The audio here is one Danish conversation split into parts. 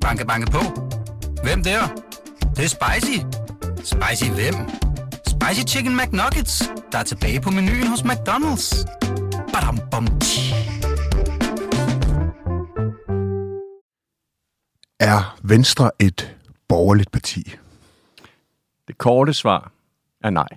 Banke, banke på. Hvem der? Det, det er spicy. Spicy hvem? Spicy Chicken McNuggets, der er tilbage på menuen hos McDonald's. Badum, bom, Er Venstre et borgerligt parti? Det korte svar er nej.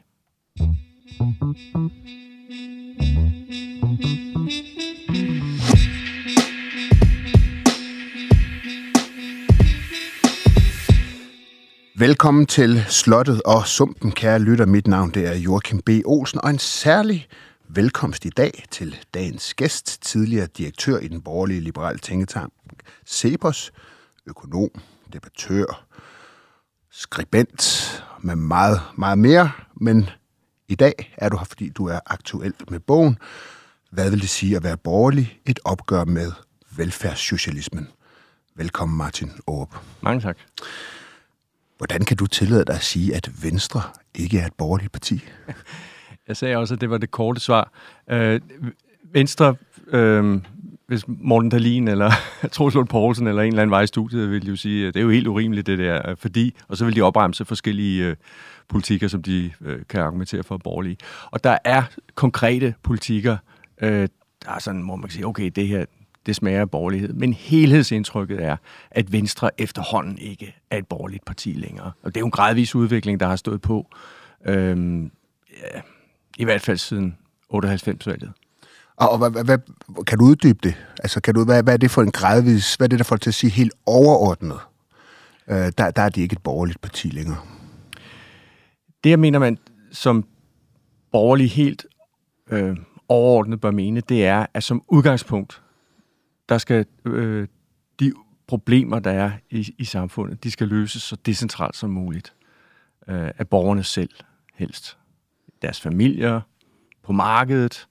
Velkommen til Slottet og Sumpen, kære lytter. Mit navn det er Joachim B. Olsen, og en særlig velkomst i dag til dagens gæst, tidligere direktør i den borgerlige liberale tænketank Cepos, økonom, debattør, skribent med meget, meget mere. Men i dag er du her, fordi du er aktuel med bogen. Hvad vil det sige at være borgerlig? Et opgør med velfærdssocialismen. Velkommen, Martin Aarup. Mange tak. Hvordan kan du tillade dig at sige, at Venstre ikke er et borgerligt parti? Jeg sagde også, at det var det korte svar. Øh, Venstre, øh, hvis Morten Dahlin eller Troels Lund Poulsen eller en eller anden vej i studiet, ville jo sige, at det er jo helt urimeligt det der, øh, fordi, og så vil de opremse forskellige øh, politikker, som de øh, kan argumentere for borgerlige. Og der er konkrete politikker, øh, der er sådan, hvor man kan sige, okay, det her, det smager af borgerlighed. Men helhedsindtrykket er, at Venstre efterhånden ikke er et borgerligt parti længere. Og det er jo en gradvis udvikling, der har stået på, øhm, ja, i hvert fald siden 98-valget. Og, og hvad, hvad, kan du uddybe det? Altså, kan du, hvad, hvad er det for en gradvis, hvad er det, der får til at sige helt overordnet? Øh, der, der er de ikke et borgerligt parti længere. Det, jeg mener, man som borgerlig helt øh, overordnet bør mene, det er, at som udgangspunkt, der skal øh, de problemer, der er i, i samfundet, de skal løses så decentralt som muligt øh, af borgerne selv helst. Deres familier, på markedet,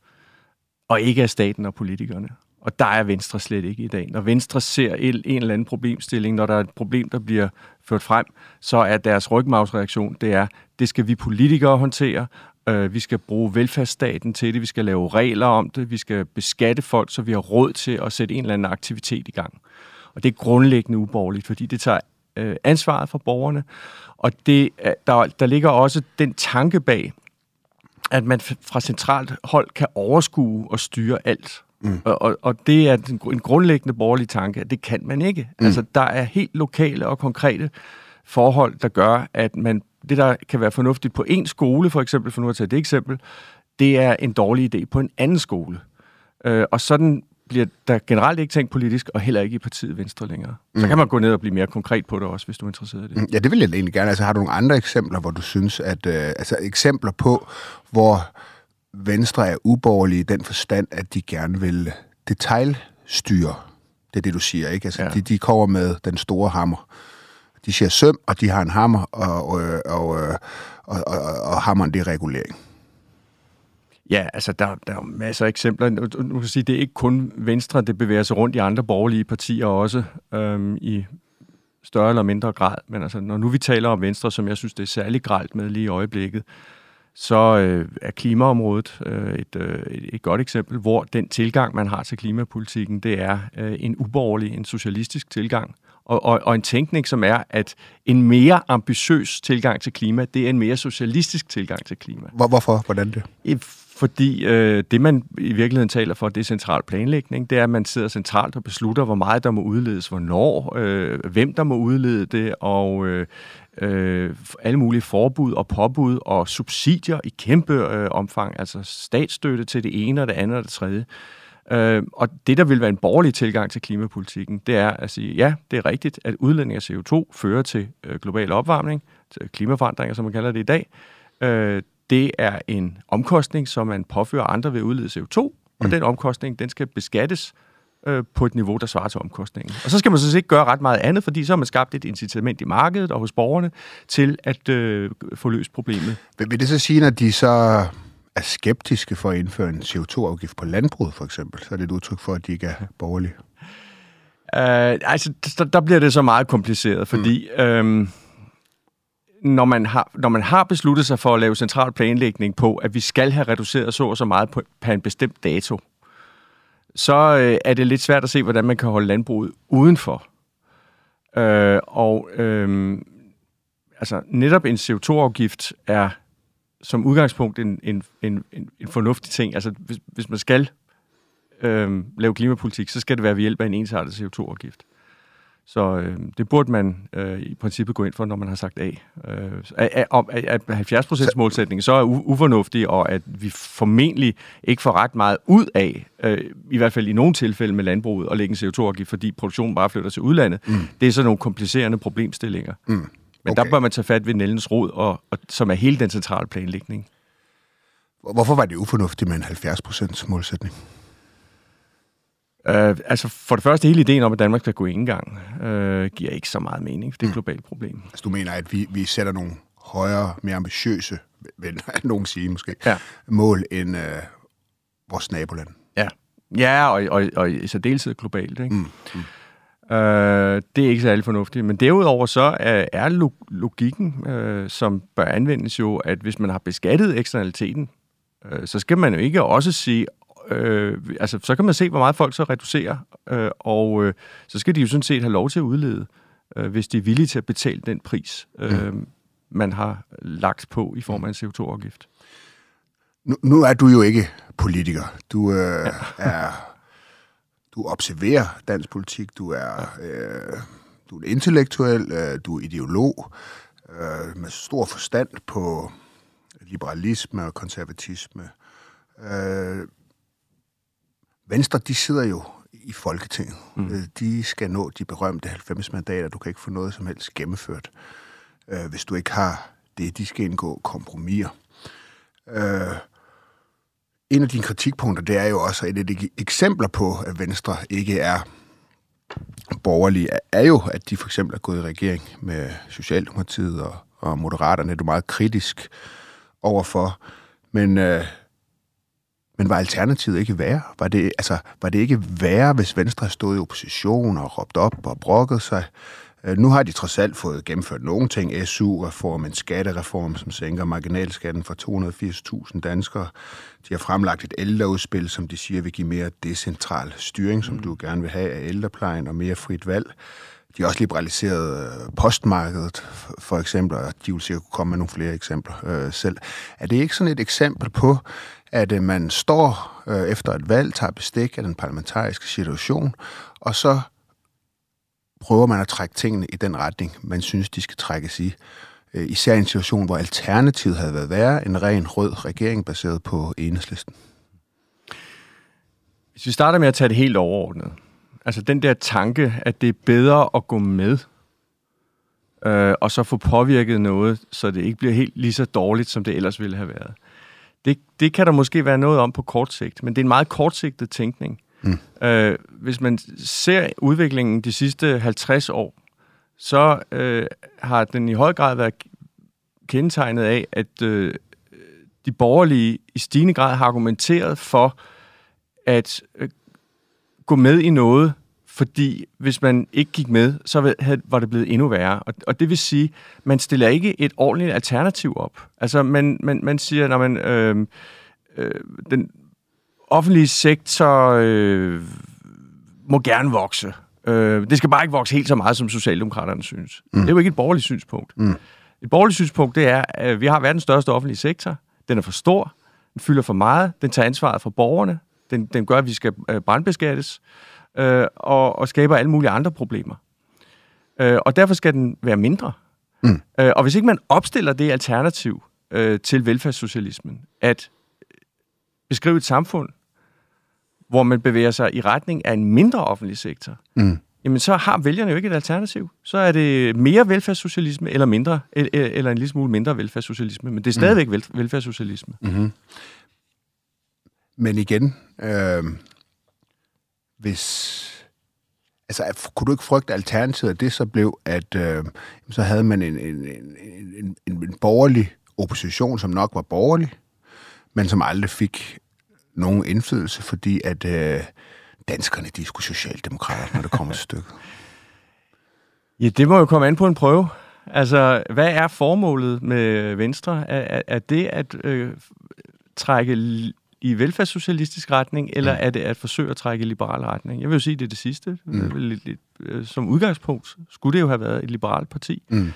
og ikke af staten og politikerne. Og der er Venstre slet ikke i dag. Når Venstre ser en, en eller anden problemstilling, når der er et problem, der bliver ført frem, så er deres rygmavsreaktion, det er, det skal vi politikere håndtere, Øh, vi skal bruge velfærdsstaten til det, vi skal lave regler om det, vi skal beskatte folk, så vi har råd til at sætte en eller anden aktivitet i gang. Og det er grundlæggende uborgerligt, fordi det tager øh, ansvaret fra borgerne, og det, der, der ligger også den tanke bag, at man fra centralt hold kan overskue og styre alt. Mm. Og, og, og det er en, en grundlæggende borgerlig tanke, at det kan man ikke. Mm. Altså, der er helt lokale og konkrete forhold, der gør, at man det, der kan være fornuftigt på en skole, for eksempel, for nu at tage det eksempel, det er en dårlig idé på en anden skole. Øh, og sådan bliver der generelt ikke tænkt politisk, og heller ikke i partiet Venstre længere. Mm. Så kan man gå ned og blive mere konkret på det også, hvis du er interesseret i det. Ja, det vil jeg egentlig gerne. Altså, har du nogle andre eksempler, hvor du synes, at... Øh, altså eksempler på, hvor Venstre er uborgerlige i den forstand, at de gerne vil detaljstyre. Det er det, du siger, ikke? Altså, ja. de, de kommer med den store hammer de siger søm, og de har en hammer, og, og, og, og, og, og hammeren, det er regulering. Ja, altså der, der er masser af eksempler. Nu kan sige, det er ikke kun Venstre, det bevæger sig rundt i andre borgerlige partier også, øhm, i større eller mindre grad. Men altså, når nu vi taler om Venstre, som jeg synes, det er særlig gralt med lige i øjeblikket, så øh, er klimaområdet øh, et, øh, et godt eksempel, hvor den tilgang, man har til klimapolitikken, det er øh, en uborgerlig, en socialistisk tilgang, og, og, og en tænkning, som er, at en mere ambitiøs tilgang til klima, det er en mere socialistisk tilgang til klima. Hvor, hvorfor? Hvordan det? Fordi øh, det, man i virkeligheden taler for, det er central planlægning. Det er, at man sidder centralt og beslutter, hvor meget der må udledes, hvornår, øh, hvem der må udlede det, og øh, øh, alle mulige forbud og påbud og subsidier i kæmpe øh, omfang, altså statsstøtte til det ene og det andet og det tredje. Øh, og det, der vil være en borgerlig tilgang til klimapolitikken, det er at sige, ja, det er rigtigt, at udledning af CO2 fører til øh, global opvarmning, til klimaforandringer, som man kalder det i dag. Øh, det er en omkostning, som man påfører andre ved at udlede CO2, og mm. den omkostning, den skal beskattes øh, på et niveau, der svarer til omkostningen. Og så skal man så ikke gøre ret meget andet, fordi så har man skabt et incitament i markedet og hos borgerne til at øh, få løst problemet. Vil det så sige, når de så er skeptiske for at indføre en CO2-afgift på landbruget, for eksempel, så er det et udtryk for, at de ikke er borgerlige? Uh, altså, der, der bliver det så meget kompliceret, fordi mm. øhm, når, man har, når man har besluttet sig for at lave central planlægning på, at vi skal have reduceret så og så meget på, på en bestemt dato, så øh, er det lidt svært at se, hvordan man kan holde landbruget udenfor. Øh, og øh, altså, netop en CO2-afgift er som udgangspunkt en, en, en, en, en fornuftig ting. Altså, hvis, hvis man skal øh, lave klimapolitik, så skal det være ved hjælp af en ensartet CO2-afgift. Så øh, det burde man øh, i princippet gå ind for, når man har sagt A. Øh, at, at 70% målsætningen så er ufornuftig, og at vi formentlig ikke får ret meget ud af, øh, i hvert fald i nogle tilfælde med landbruget, at lægge en CO2-afgift, fordi produktionen bare flytter til udlandet. Mm. Det er sådan nogle komplicerende problemstillinger. Mm. Okay. Men der bør man tage fat ved Nellens rod, og, og, som er hele den centrale planlægning. Hvorfor var det ufornuftigt med en 70% målsætning? Uh, altså for det første, hele ideen om, at Danmark skal gå i gang, uh, giver ikke så meget mening, for det er et mm. globalt problem. Altså du mener, at vi, vi sætter nogle højere, mere ambitiøse, vil nogen sige måske, ja. mål end uh, vores naboland? Ja, ja og, og, og i særdeleshed globalt. Ikke? Mm. Mm. Uh, det er ikke særlig fornuftigt. Men derudover så er, er logikken, uh, som bør anvendes jo, at hvis man har beskattet eksternaliteten, uh, så skal man jo ikke også sige, øh, altså, så kan man se, hvor meget folk så reducerer, øh, og øh, så skal de jo sådan set have lov til at udlede, øh, hvis de er villige til at betale den pris, øh, mm. man har lagt på i form af en CO2-afgift. Nu, nu er du jo ikke politiker. Du øh, ja. er... Du observerer dansk politik, du er, øh, du er intellektuel, øh, du er ideolog, øh, med stor forstand på liberalisme og konservatisme. Øh, Venstre, de sidder jo i Folketinget. Mm. Øh, de skal nå de berømte 90 mandater. Du kan ikke få noget som helst gennemført, øh, hvis du ikke har det. De skal indgå kompromiser. Øh, en af dine kritikpunkter, det er jo også et af de eksempler på, at Venstre ikke er borgerlige, er jo, at de for eksempel er gået i regering med Socialdemokratiet og, og Moderaterne. Det er meget kritisk overfor. Men øh, men var alternativet ikke værre? Var det, altså, var det ikke værre, hvis Venstre stod i opposition og råbt op og brokket sig? Øh, nu har de trods alt fået gennemført nogle ting. SU-reform, en skattereform, som sænker marginalskatten for 280.000 danskere. De har fremlagt et ældreudspil, som de siger vil give mere decentral styring, som mm. du gerne vil have af ældreplejen og mere frit valg. De har også liberaliseret øh, postmarkedet, for eksempel, og de vil sikkert kunne komme med nogle flere eksempler øh, selv. Er det ikke sådan et eksempel på, at øh, man står øh, efter et valg, tager bestik af den parlamentariske situation, og så prøver man at trække tingene i den retning, man synes, de skal trækkes i. Øh, især i en situation, hvor alternativet havde været værre en ren rød regering baseret på enhedslisten. Hvis vi starter med at tage det helt overordnet. Altså den der tanke, at det er bedre at gå med, øh, og så få påvirket noget, så det ikke bliver helt lige så dårligt, som det ellers ville have været. Det, det kan der måske være noget om på kort sigt, men det er en meget kortsigtet tænkning. Mm. Øh, hvis man ser udviklingen de sidste 50 år, så øh, har den i høj grad været kendetegnet af, at øh, de borgerlige i stigende grad har argumenteret for at øh, gå med i noget, fordi hvis man ikke gik med, så var det blevet endnu værre. Og, og det vil sige, man stiller ikke et ordentligt alternativ op. Altså, man, man, man siger, når man... Øh, øh, den offentlige sektor øh, må gerne vokse. Øh, det skal bare ikke vokse helt så meget, som Socialdemokraterne synes. Mm. Det er jo ikke et borgerligt synspunkt. Mm. Et borgerligt synspunkt, det er, at vi har verdens største offentlige sektor. Den er for stor. Den fylder for meget. Den tager ansvaret for borgerne. Den, den gør, at vi skal øh, brandbeskattes øh, og, og skaber alle mulige andre problemer. Øh, og derfor skal den være mindre. Mm. Øh, og hvis ikke man opstiller det alternativ øh, til velfærdssocialismen, at beskrive et samfund, hvor man bevæger sig i retning af en mindre offentlig sektor, mm. jamen så har vælgerne jo ikke et alternativ. Så er det mere velfærdssocialisme eller mindre, eller en lille smule mindre velfærdssocialisme, men det er stadigvæk mm. velfærdssocialisme. Mm-hmm. Men igen, øh, hvis... Altså, kunne du ikke frygte alternativet, at det så blev, at øh, så havde man en, en, en, en, en, en borgerlig opposition, som nok var borgerlig, men som aldrig fik nogen indflydelse, fordi at øh, danskerne, de skulle socialdemokrater, når det kommer til stykket. Ja, det må jo komme an på en prøve. Altså, hvad er formålet med Venstre? Er, er det at øh, trække i velfærdssocialistisk retning, eller er det at forsøge at trække i liberal retning? Jeg vil jo sige, det er det sidste. Mm. Lidt, lidt, øh, som udgangspunkt skulle det jo have været et liberalt parti. Mm.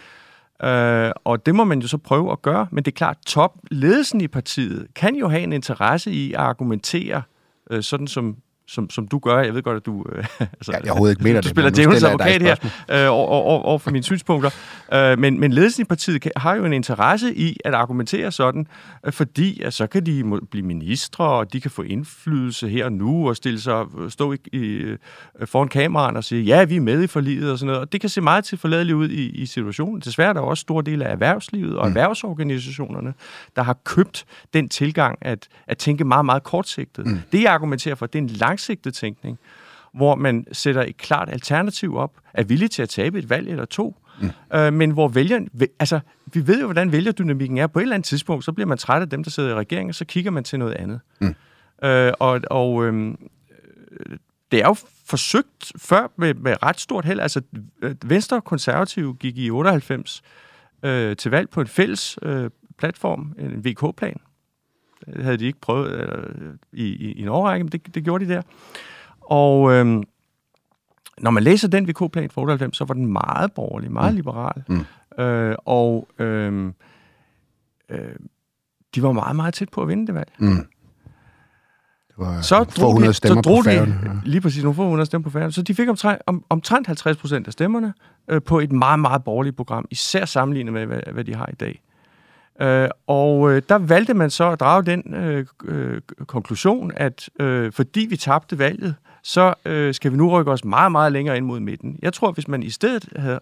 Øh, og det må man jo så prøve at gøre, men det er klart, topledelsen i partiet kan jo have en interesse i at argumentere, øh, sådan som som, som du gør. Jeg ved godt, at du... Øh, altså, ja, jeg overhovedet ikke mener du, det. Du spiller djævelens advokat her øh, over, over, over for mine synspunkter. Øh, men, men ledelsen i partiet kan, har jo en interesse i at argumentere sådan, øh, fordi at så kan de må, blive ministre, og de kan få indflydelse her og nu, og stille sig, stå i, i, øh, foran kameraen og sige, ja, vi er med i forliget og sådan noget. Og det kan se meget tilforladeligt ud i, i situationen. Desværre er der også store dele af erhvervslivet og mm. erhvervsorganisationerne, der har købt den tilgang at, at tænke meget, meget kortsigtet. Mm. Det, jeg argumenterer for, det er en lang langsigtet tænkning, hvor man sætter et klart alternativ op, er villig til at tabe et valg eller to, mm. øh, men hvor vælgeren... Altså, vi ved jo, hvordan vælgerdynamikken er. På et eller andet tidspunkt, så bliver man træt af dem, der sidder i regeringen, og så kigger man til noget andet. Mm. Øh, og og øh, det er jo forsøgt før med, med ret stort held. Altså, Venstre og Konservative gik i 98 øh, til valg på en fælles øh, platform, en VK-plan, havde de ikke prøvet øh, i, i, i en årrække, men det, det gjorde de der. Og øh, når man læser den VK-plan fra 98, så var den meget borgerlig, meget mm. liberal. Mm. Øh, og øh, øh, de var meget, meget tæt på at vinde det valg. Mm. Det var så drog de, så drog de, ja. lige præcis nogle få hundrede stemmer på færden. Så de fik omtrent, om, omtrent 50 procent af stemmerne øh, på et meget, meget borgerligt program, især sammenlignet med, hvad, hvad de har i dag. Øh, og øh, der valgte man så at drage den øh, øh, konklusion, at øh, fordi vi tabte valget, så øh, skal vi nu rykke os meget, meget længere ind mod midten. Jeg tror, hvis man i stedet havde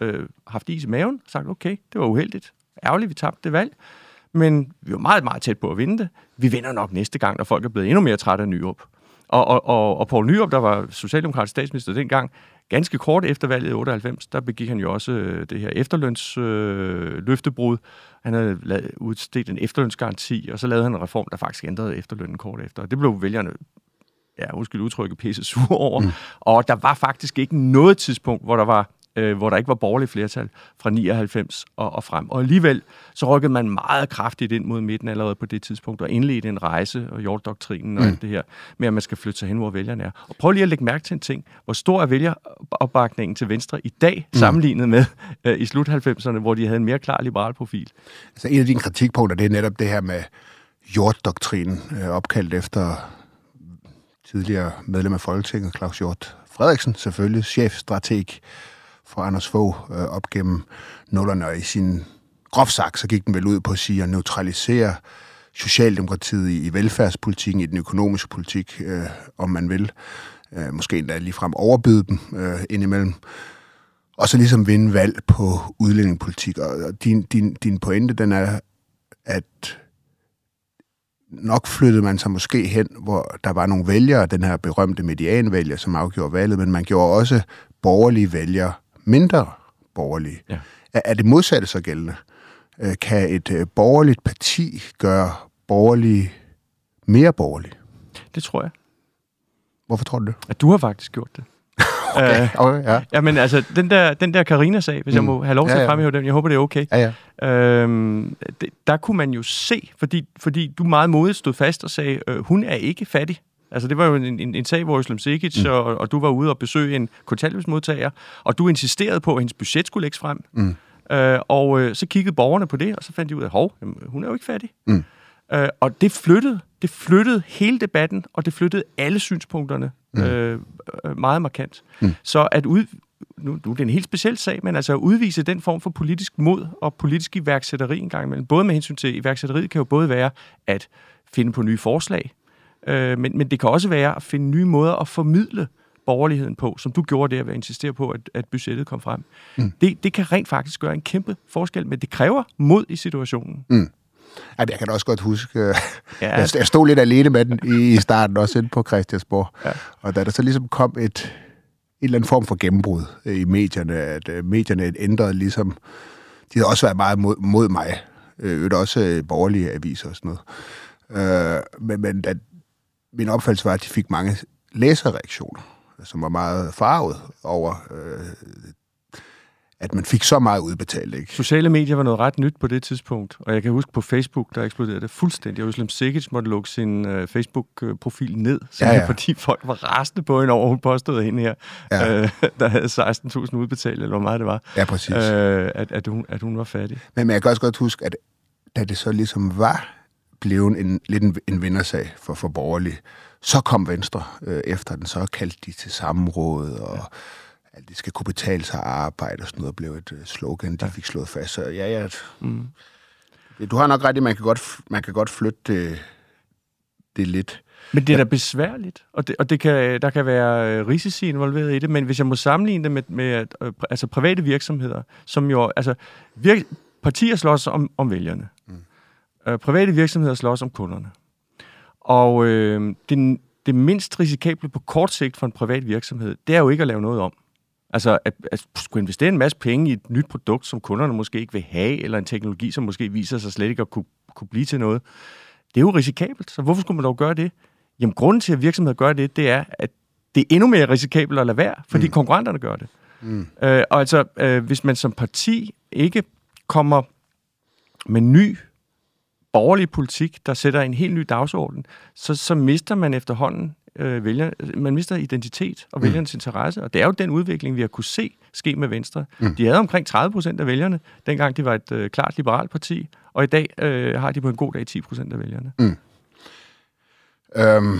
øh, haft is i maven, sagt, okay, det var uheldigt, ærgerligt, vi tabte det valg, men vi var meget, meget tæt på at vinde det. Vi vinder nok næste gang, når folk er blevet endnu mere trætte af Nyrup. Og, og, og, og Poul Nyrup, der var socialdemokratisk statsminister dengang, ganske kort efter valget i 98, der begik han jo også øh, det her efterlønsløftebrud. Øh, løftebrud. han havde lavet, udstedt en efterlønsgaranti, og så lavede han en reform, der faktisk ændrede efterlønnen kort efter. Og det blev vælgerne ja, undskyld udtrykket, pisse sur over. Mm. Og der var faktisk ikke noget tidspunkt, hvor der var øh, hvor der ikke var borgerlig flertal fra 99 og, og frem. Og alligevel så rykkede man meget kraftigt ind mod midten allerede på det tidspunkt, og indledte en rejse, og jorddoktrinen og mm. alt det her, med at man skal flytte sig hen, hvor vælgerne er. Og prøv lige at lægge mærke til en ting. Hvor stor er vælgeropbakningen til Venstre i dag, mm. sammenlignet med øh, i slut 90'erne, hvor de havde en mere klar liberal profil? Altså en af dine kritikpunkter, det er netop det her med jorddoktrinen, øh, opkaldt efter tidligere medlem af Folketinget, Claus Hjort Frederiksen, selvfølgelig chefstrateg for Anders Fogh øh, op gennem nullerne, og i sin groft sagt, så gik den vel ud på at sige at neutralisere Socialdemokratiet i, i velfærdspolitikken, i den økonomiske politik, øh, om man vil. Øh, måske endda ligefrem overbyde dem øh, indimellem. Og så ligesom vinde valg på udlændingepolitik. Og, og din, din, din pointe, den er, at nok flyttede man sig måske hen, hvor der var nogle vælgere, den her berømte medianvælger, som afgjorde valget, men man gjorde også borgerlige vælgere mindre borgerlige. Ja. Er, er det modsatte så gældende? Øh, kan et øh, borgerligt parti gøre borgerlige mere borgerlige? Det tror jeg. Hvorfor tror du det? At du har faktisk gjort det. okay, okay, ja. ja, men altså, den der, den der Karina-sag, hvis mm. jeg må have lov til ja, ja. at fremhæve den, jeg håber, det er okay. Ja, ja. Øhm, det, der kunne man jo se, fordi, fordi du meget modigt stod fast og sagde, øh, hun er ikke fattig. Altså, det var jo en, en, en sag, hvor Islam Sekic mm. og, og du var ude og besøge en kontanthjælpsmodtager, og du insisterede på, at hendes budget skulle lægges frem. Mm. Øh, og øh, så kiggede borgerne på det, og så fandt de ud af, hov, hun er jo ikke fattig. Mm. Øh, og det flyttede, det flyttede hele debatten, og det flyttede alle synspunkterne mm. øh, meget markant. Mm. Så at ud, nu, nu er det en helt speciel sag, men altså at udvise den form for politisk mod og politisk iværksætteri en gang imellem, både med hensyn til iværksætteriet, kan jo både være at finde på nye forslag, Øh, men, men det kan også være at finde nye måder at formidle borgerligheden på, som du gjorde der ved at insistere på, at, at budgettet kom frem. Mm. Det, det kan rent faktisk gøre en kæmpe forskel, men det kræver mod i situationen. Mm. Ja, jeg kan også godt huske, øh, ja. jeg, jeg stod lidt alene med den i starten, også inde på Christiansborg. Ja. Og da der så ligesom kom et, et eller andet form for gennembrud øh, i medierne, at øh, medierne ændrede ligesom, de havde også været meget mod, mod mig, øh, også borgerlige aviser og sådan noget. Øh, men, men da min opfattelse var, at de fik mange læserreaktioner, som var meget farvet over, øh, at man fik så meget udbetalt. Ikke? Sociale medier var noget ret nyt på det tidspunkt, og jeg kan huske på Facebook, der eksploderede det fuldstændig. Øslem Sikic måtte lukke sin uh, Facebook-profil ned, Ja, ja. fordi folk var rasende på hende over, hun påstod hende her, Ja. øh, der havde 16.000 udbetalt, eller hvor meget det var, Ja, præcis. øh, at, at, hun, at hun var fattig. Men, men jeg kan også godt huske, at da det så ligesom var blevet en, lidt en, en vindersag for, for borgerlige, så kom Venstre øh, efter den, så kaldte de til sammenråd, og ja. at det skal kunne betale sig at arbejde og sådan noget, blev et øh, slogan, de ja. fik slået fast. Så ja, ja, mm. du har nok ret i, man kan godt, man kan godt flytte det, det lidt. Men det er da besværligt, og, det, og det kan, der kan være øh, risici involveret i det, men hvis jeg må sammenligne det med, med at, øh, altså private virksomheder, som jo, altså virk, partier slås om, om vælgerne. Øh, private virksomheder slås om kunderne. Og øh, det, det mindst risikable på kort sigt for en privat virksomhed, det er jo ikke at lave noget om. Altså at, at skulle investere en masse penge i et nyt produkt, som kunderne måske ikke vil have, eller en teknologi, som måske viser sig slet ikke at kunne, kunne blive til noget. Det er jo risikabelt, så hvorfor skulle man dog gøre det? Jamen, grunden til, at virksomheder gør det, det er, at det er endnu mere risikabelt at lade være, fordi mm. konkurrenterne gør det. Mm. Øh, og altså, øh, hvis man som parti ikke kommer med ny borgerlig politik, der sætter en helt ny dagsorden, så, så mister man efterhånden øh, vælger, man mister identitet og vælgernes interesse, og det er jo den udvikling, vi har kunne se ske med Venstre. Mm. De havde omkring 30 procent af vælgerne, dengang de var et øh, klart liberalt parti, og i dag øh, har de på en god dag 10 procent af vælgerne. Øhm,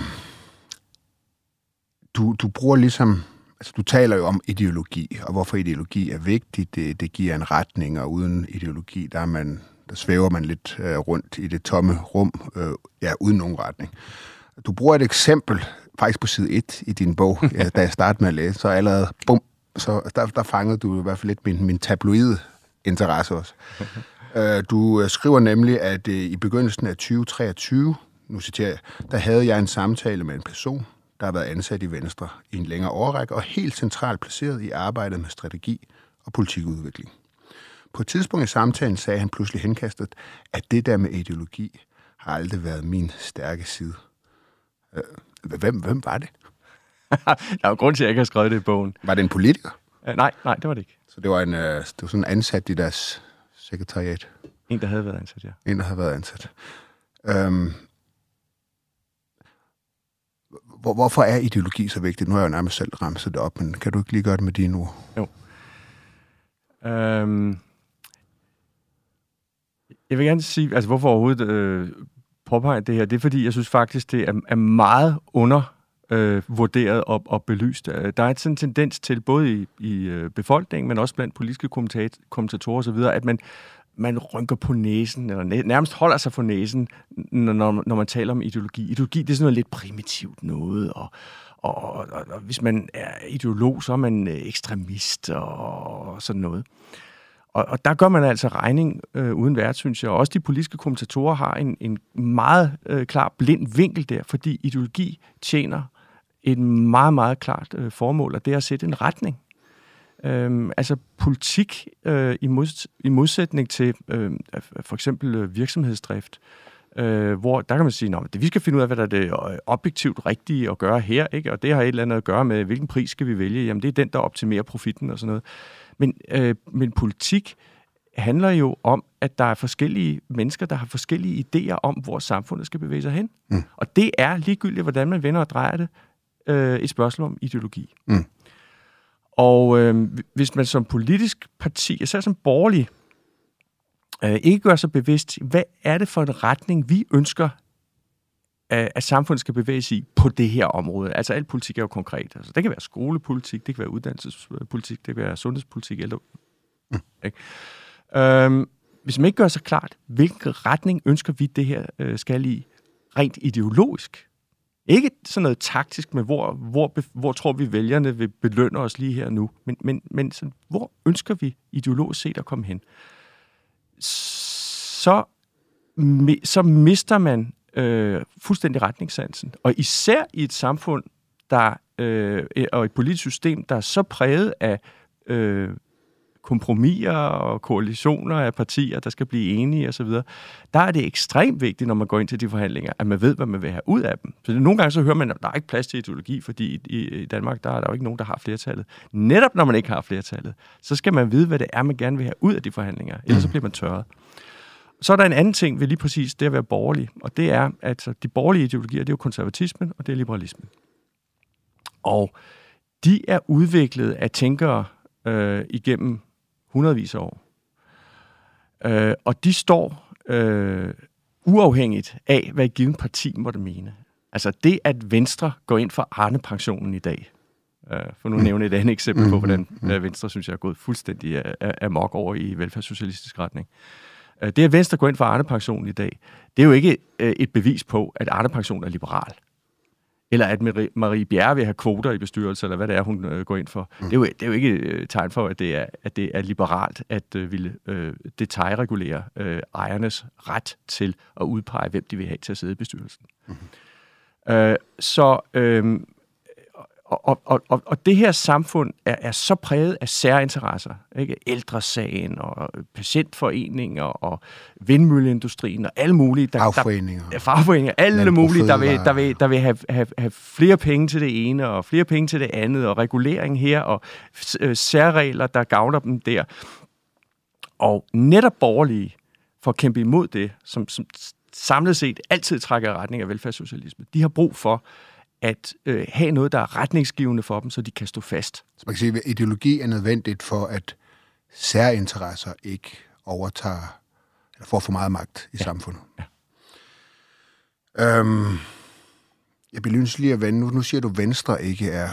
du, du bruger ligesom, altså du taler jo om ideologi, og hvorfor ideologi er vigtigt. Det, det giver en retning, og uden ideologi, der, er man, svæver man lidt øh, rundt i det tomme rum, øh, ja, uden nogen retning. Du bruger et eksempel, faktisk på side 1 i din bog, ja, da jeg startede med at læse, så allerede, bum, så der, der fangede du i hvert fald lidt min, min tabloide interesse også. Øh, Du øh, skriver nemlig, at øh, i begyndelsen af 2023, nu citerer jeg, der havde jeg en samtale med en person, der har været ansat i Venstre i en længere årrække og helt centralt placeret i arbejdet med strategi og politikudvikling. På et tidspunkt i samtalen sagde han pludselig henkastet, at det der med ideologi har aldrig været min stærke side. Øh, Hvem, hvem var det? der er jo grund til, at jeg ikke har skrevet det i bogen. Var det en politiker? Uh, nej, nej, det var det ikke. Så det var, en, øh, det var sådan ansat i deres sekretariat. En, der havde været ansat, ja. En, der har været ansat. Øhm, hvor, hvorfor er ideologi så vigtigt? Nu har jeg jo nærmest selv ramset det op, men kan du ikke lige gøre det med dine ord? Øhm, jeg vil gerne sige, altså hvorfor overhovedet øh, påpege det her, det er fordi, jeg synes faktisk, det er, er meget under øh, vurderet og, og belyst. Øh, der er sådan en tendens til, både i, i øh, befolkningen, men også blandt politiske kommentat- kommentatorer osv., at man, man rynker på næsen, eller næ- nærmest holder sig for næsen, når, når, når man taler om ideologi. Ideologi, det er sådan noget lidt primitivt noget, og, og, og, og hvis man er ideolog, så er man øh, ekstremist og sådan noget. Og, og der gør man altså regning øh, uden vært, synes jeg. Og også de politiske kommentatorer har en, en meget øh, klar blind vinkel der, fordi ideologi tjener et meget, meget klart øh, formål, og det er at sætte en retning. Øhm, altså politik øh, i, mods, i modsætning til øh, for eksempel øh, virksomhedsdrift, øh, hvor der kan man sige, at vi skal finde ud af, hvad der er det øh, objektivt rigtige at gøre her, ikke? og det har et eller andet at gøre med, hvilken pris skal vi vælge. Jamen det er den, der optimerer profitten og sådan noget. Men, øh, men politik handler jo om, at der er forskellige mennesker, der har forskellige idéer om, hvor samfundet skal bevæge sig hen. Mm. Og det er ligegyldigt, hvordan man vender og drejer det, øh, et spørgsmål om ideologi. Mm. Og øh, hvis man som politisk parti, især som borgerlig, øh, ikke gør sig bevidst, hvad er det for en retning, vi ønsker, at, samfundet skal bevæge sig i på det her område. Altså al politik er jo konkret. Altså, det kan være skolepolitik, det kan være uddannelsespolitik, det kan være sundhedspolitik, eller... Mm. Ikke? Øhm, hvis man ikke gør sig klart, hvilken retning ønsker vi det her øh, skal i, rent ideologisk, ikke sådan noget taktisk med, hvor, hvor, hvor tror vi vælgerne vil belønne os lige her nu, men, men, men sådan, hvor ønsker vi ideologisk set at komme hen? Så, så mister man øh, fuldstændig retningssansen. Og især i et samfund, der, øh, og et politisk system, der er så præget af øh, kompromiser og koalitioner af partier, der skal blive enige osv., der er det ekstremt vigtigt, når man går ind til de forhandlinger, at man ved, hvad man vil have ud af dem. Så nogle gange så hører man, at der er ikke plads til ideologi, fordi i, i Danmark der er der jo ikke nogen, der har flertallet. Netop når man ikke har flertallet, så skal man vide, hvad det er, man gerne vil have ud af de forhandlinger, ellers så bliver man tørret. Så er der en anden ting ved lige præcis det at være borgerlig, og det er, at de borgerlige ideologier, det er jo konservatismen, og det er liberalismen. Og de er udviklet af tænkere øh, igennem hundredvis af år. Øh, og de står øh, uafhængigt af, hvad et givet parti måtte mene. Altså det, at Venstre går ind for Arne-pensionen i dag, øh, for nu nævne et andet eksempel på, hvordan øh, Venstre, synes jeg, er gået fuldstændig amok over i velfærdssocialistisk retning. Øh, det, at Venstre går ind for Arne-pensionen i dag, det er jo ikke øh, et bevis på, at Arne-pensionen er liberal eller at Marie Bjerre vil have kvoter i bestyrelsen, eller hvad det er, hun øh, går ind for. Mm. Det, er jo, det er jo ikke øh, tegn for, at det er, at det er liberalt at øh, ville øh, detaljregulere øh, ejernes ret til at udpege, hvem de vil have til at sidde i bestyrelsen. Mm. Øh, så øh, og, og, og, og det her samfund er, er så præget af særinteresser. Ikke? Ældresagen og patientforeninger og vindmølleindustrien og alle mulige. Der, fagforeninger. Der, fagforeninger. Alle mulige, der vil, der vil, der vil have, have, have flere penge til det ene og flere penge til det andet og regulering her og øh, særregler, der gavner dem der. Og netop borgerlige for at kæmpe imod det, som, som samlet set altid trækker i retning af velfærdssocialisme. De har brug for, at øh, have noget, der er retningsgivende for dem, så de kan stå fast. Så man kan sige, at ideologi er nødvendigt for, at særinteresser ikke overtager, eller får for meget magt i ja. samfundet. Ja. Øhm, jeg bliver lyst lige at vende. Nu, nu siger du, at Venstre ikke er,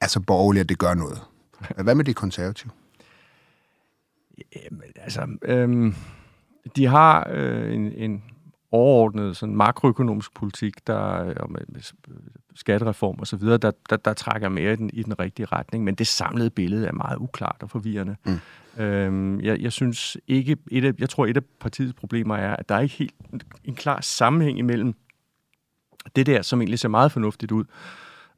er så borgerlig, at det gør noget. Hvad med de konservative? Jamen, altså, øhm, de har øh, en, en overordnet sådan makroøkonomisk politik, der og med, med skattereform og så videre, der, der, der trækker mere i den, i den rigtige retning, men det samlede billede er meget uklart og forvirrende. Mm. Øhm, jeg, jeg synes ikke, et af, jeg tror et af partiets problemer er, at der er ikke helt en, en klar sammenhæng imellem det der, som egentlig ser meget fornuftigt ud,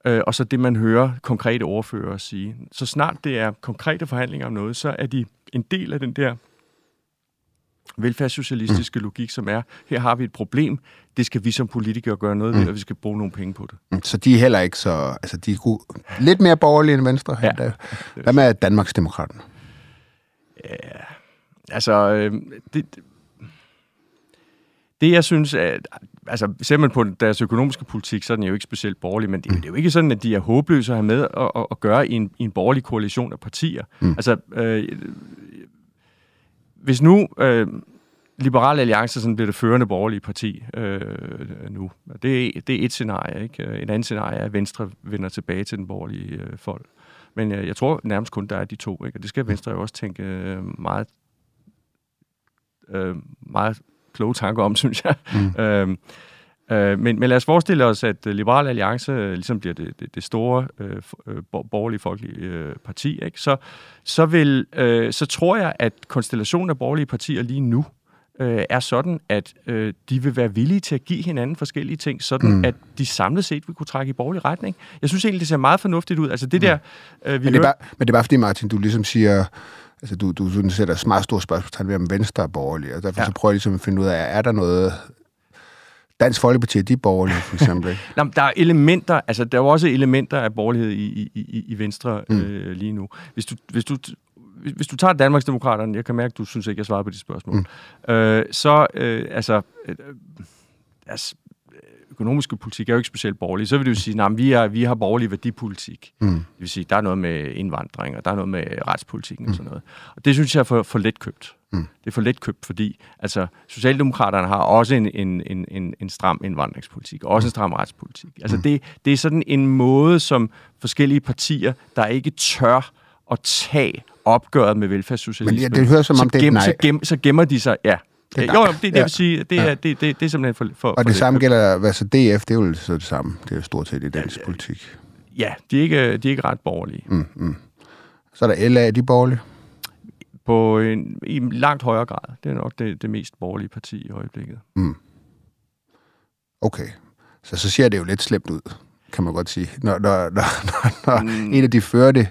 øh, og så det, man hører konkrete ordfører sige. Så snart det er konkrete forhandlinger om noget, så er de en del af den der velfærdssocialistiske mm. logik, som er, her har vi et problem, det skal vi som politikere gøre noget ved, mm. og vi skal bruge nogle penge på det. Mm. Så de er heller ikke så... Altså, de er gode, lidt mere borgerlige end Venstre. Ja. Der. Hvad med Danmarksdemokraterne? Ja, altså... Øh, det, det, jeg synes, at, altså, ser man på deres økonomiske politik, så er den jo ikke specielt borgerlig, men det, mm. det er jo ikke sådan, at de er håbløse at have med at, at, at gøre i en, i en borgerlig koalition af partier. Mm. Altså, øh, hvis nu øh, Liberal Alliance sådan bliver det førende borgerlige parti øh, nu, det, det er et scenarie. Ikke? En anden scenarie er, at Venstre vender tilbage til den borgerlige øh, folk. Men øh, jeg tror nærmest kun, der er de to. Ikke? Og det skal Venstre jo også tænke øh, meget, øh, meget kloge tanker om, synes jeg. Mm. øh, Øh, men, men lad os forestille os, at øh, Liberal Alliance øh, ligesom bliver det, det, det store øh, øh borgerlige folkelige øh, parti. Ikke? Så, så, vil, øh, så tror jeg, at konstellationen af borgerlige partier lige nu øh, er sådan, at øh, de vil være villige til at give hinanden forskellige ting, sådan mm. at de samlet set vil kunne trække i borgerlig retning. Jeg synes egentlig, det ser meget fornuftigt ud. Altså det mm. der... Øh, vi men, det er bare, men det er bare fordi, Martin, du ligesom siger... Altså, du, du sådan sætter meget store spørgsmål ved, om Venstre er borgerlig, og derfor ja. så prøver jeg ligesom at finde ud af, er der noget Dansk Folkeparti, de er borgerlige, for eksempel. Nå, der er elementer, altså der er jo også elementer af borgerlighed i, i, i, i Venstre mm. øh, lige nu. Hvis du, hvis du hvis du tager Danmarksdemokraterne, jeg kan mærke, at du synes ikke, jeg svarer på de spørgsmål, mm. øh, så øh, altså, øh, altså, økonomiske politik er jo ikke specielt borgerlig, så vil du sige, at vi, er, vi har borgerlig værdipolitik. Mm. Det vil sige, der er noget med indvandring, og der er noget med retspolitikken mm. og sådan noget. Og det synes jeg er for, for let købt. Mm. Det er for let købt, fordi altså, Socialdemokraterne har også en, en, en, en, en stram indvandringspolitik, og også en stram retspolitik. Altså, mm. det, det er sådan en måde, som forskellige partier, der ikke tør at tage opgøret med velfærdssocialisme. Men ja, det hører som om, så, gem, det er så, gem, så gemmer de sig, ja, det jo, jo, det, det ja. vil sige, det, ja. er, det, det, det er simpelthen for, for Og det for samme gælder, hvad så DF, det er jo så det samme. Det er jo stort set i dansk ja, politik. Ja, de er ikke, de er ikke ret borgerlige. Mm, mm. Så er der LA, de borgerlige? På en, i langt højere grad. Det er nok det, det mest borgerlige parti i øjeblikket. Mm. Okay. Så så ser det jo lidt slemt ud, kan man godt sige. Når, når, når, når, når mm. en af de førte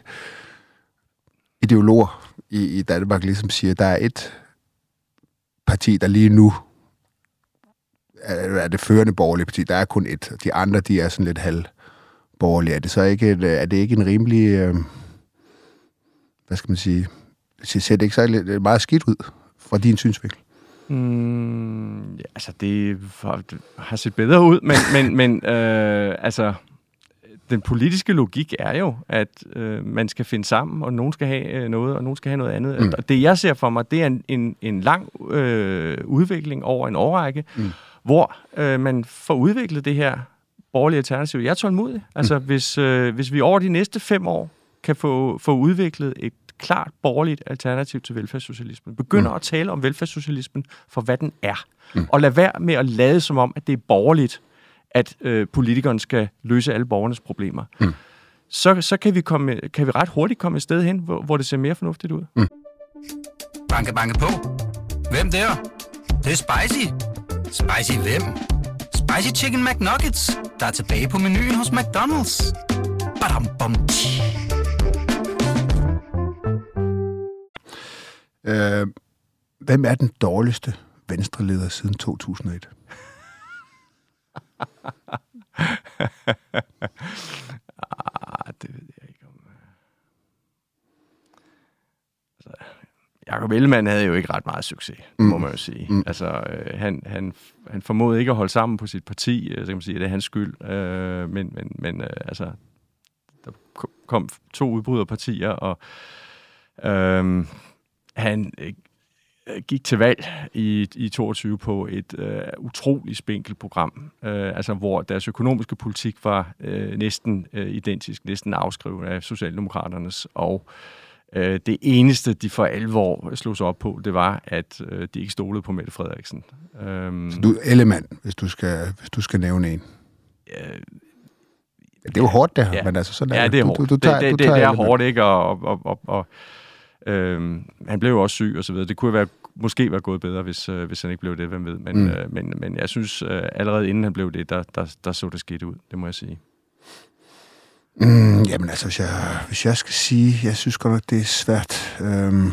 ideologer i, i Danmark ligesom siger, at der er et parti, der lige nu er, det førende borgerlige parti. Der er kun et. De andre, de er sådan lidt halvborgerlige. Er det så ikke, et, er det ikke en rimelig... Øh, hvad skal man sige? Det ser det ikke så lidt, øh, meget skidt ud fra din synsvinkel? Mm, ja, altså, det, for, det har set bedre ud, men, men, men øh, altså, den politiske logik er jo, at øh, man skal finde sammen, og nogen skal have øh, noget, og nogen skal have noget andet. Mm. Og det, jeg ser for mig, det er en, en, en lang øh, udvikling over en årrække, mm. hvor øh, man får udviklet det her borgerlige alternativ. Jeg er tålmodig. Altså, mm. hvis, øh, hvis vi over de næste fem år kan få, få udviklet et klart borgerligt alternativ til velfærdssocialismen. Begynder mm. at tale om velfærdssocialismen for, hvad den er. Mm. Og lad være med at lade som om, at det er borgerligt, at øh, politikerne skal løse alle borgernes problemer. Mm. Så, så kan, vi komme, kan vi ret hurtigt komme et sted hen, hvor, hvor det ser mere fornuftigt ud. Mm. Banke, banke på. Hvem der? Det, det er spicy. Spicy hvem? Spicy Chicken McNuggets, der er tilbage på menuen hos McDonald's. Badum, bom, tji. Øh, hvem er den dårligste venstreleder siden 2001? Ah, det ved jeg ikke om... Øh. Altså, Jacob Ellemann havde jo ikke ret meget succes, mm. må man jo sige. Mm. Altså, øh, han, han, han formåede ikke at holde sammen på sit parti, øh, så kan man sige, at det er hans skyld. Øh, men men, men øh, altså, der kom to udbryderpartier, og øh, han gik til valg i, i 22 på et øh, utroligt spinkelt program, øh, altså hvor deres økonomiske politik var øh, næsten øh, identisk, næsten afskrevet af Socialdemokraternes, og øh, det eneste, de for alvor slog sig op på, det var, at øh, de ikke stolede på Mette Frederiksen. Um, Så du er element, hvis du skal, hvis du skal nævne en? Øh, det er jo hårdt, det her, ja. men altså sådan ja, er det. er hårdt. Du, du, du tager, det, det, du tager det, det er hårdt, ikke? Og, og, og, og Øh, han blev jo også syg og så videre. Det kunne være, måske være gået bedre, hvis, øh, hvis han ikke blev det, hvem ved. Men, mm. øh, men, men jeg synes, øh, allerede inden han blev det, der, der, der så det skidt ud, det må jeg sige. Mm, jamen altså, hvis jeg, hvis jeg skal sige, jeg synes godt nok, det er svært. Øhm,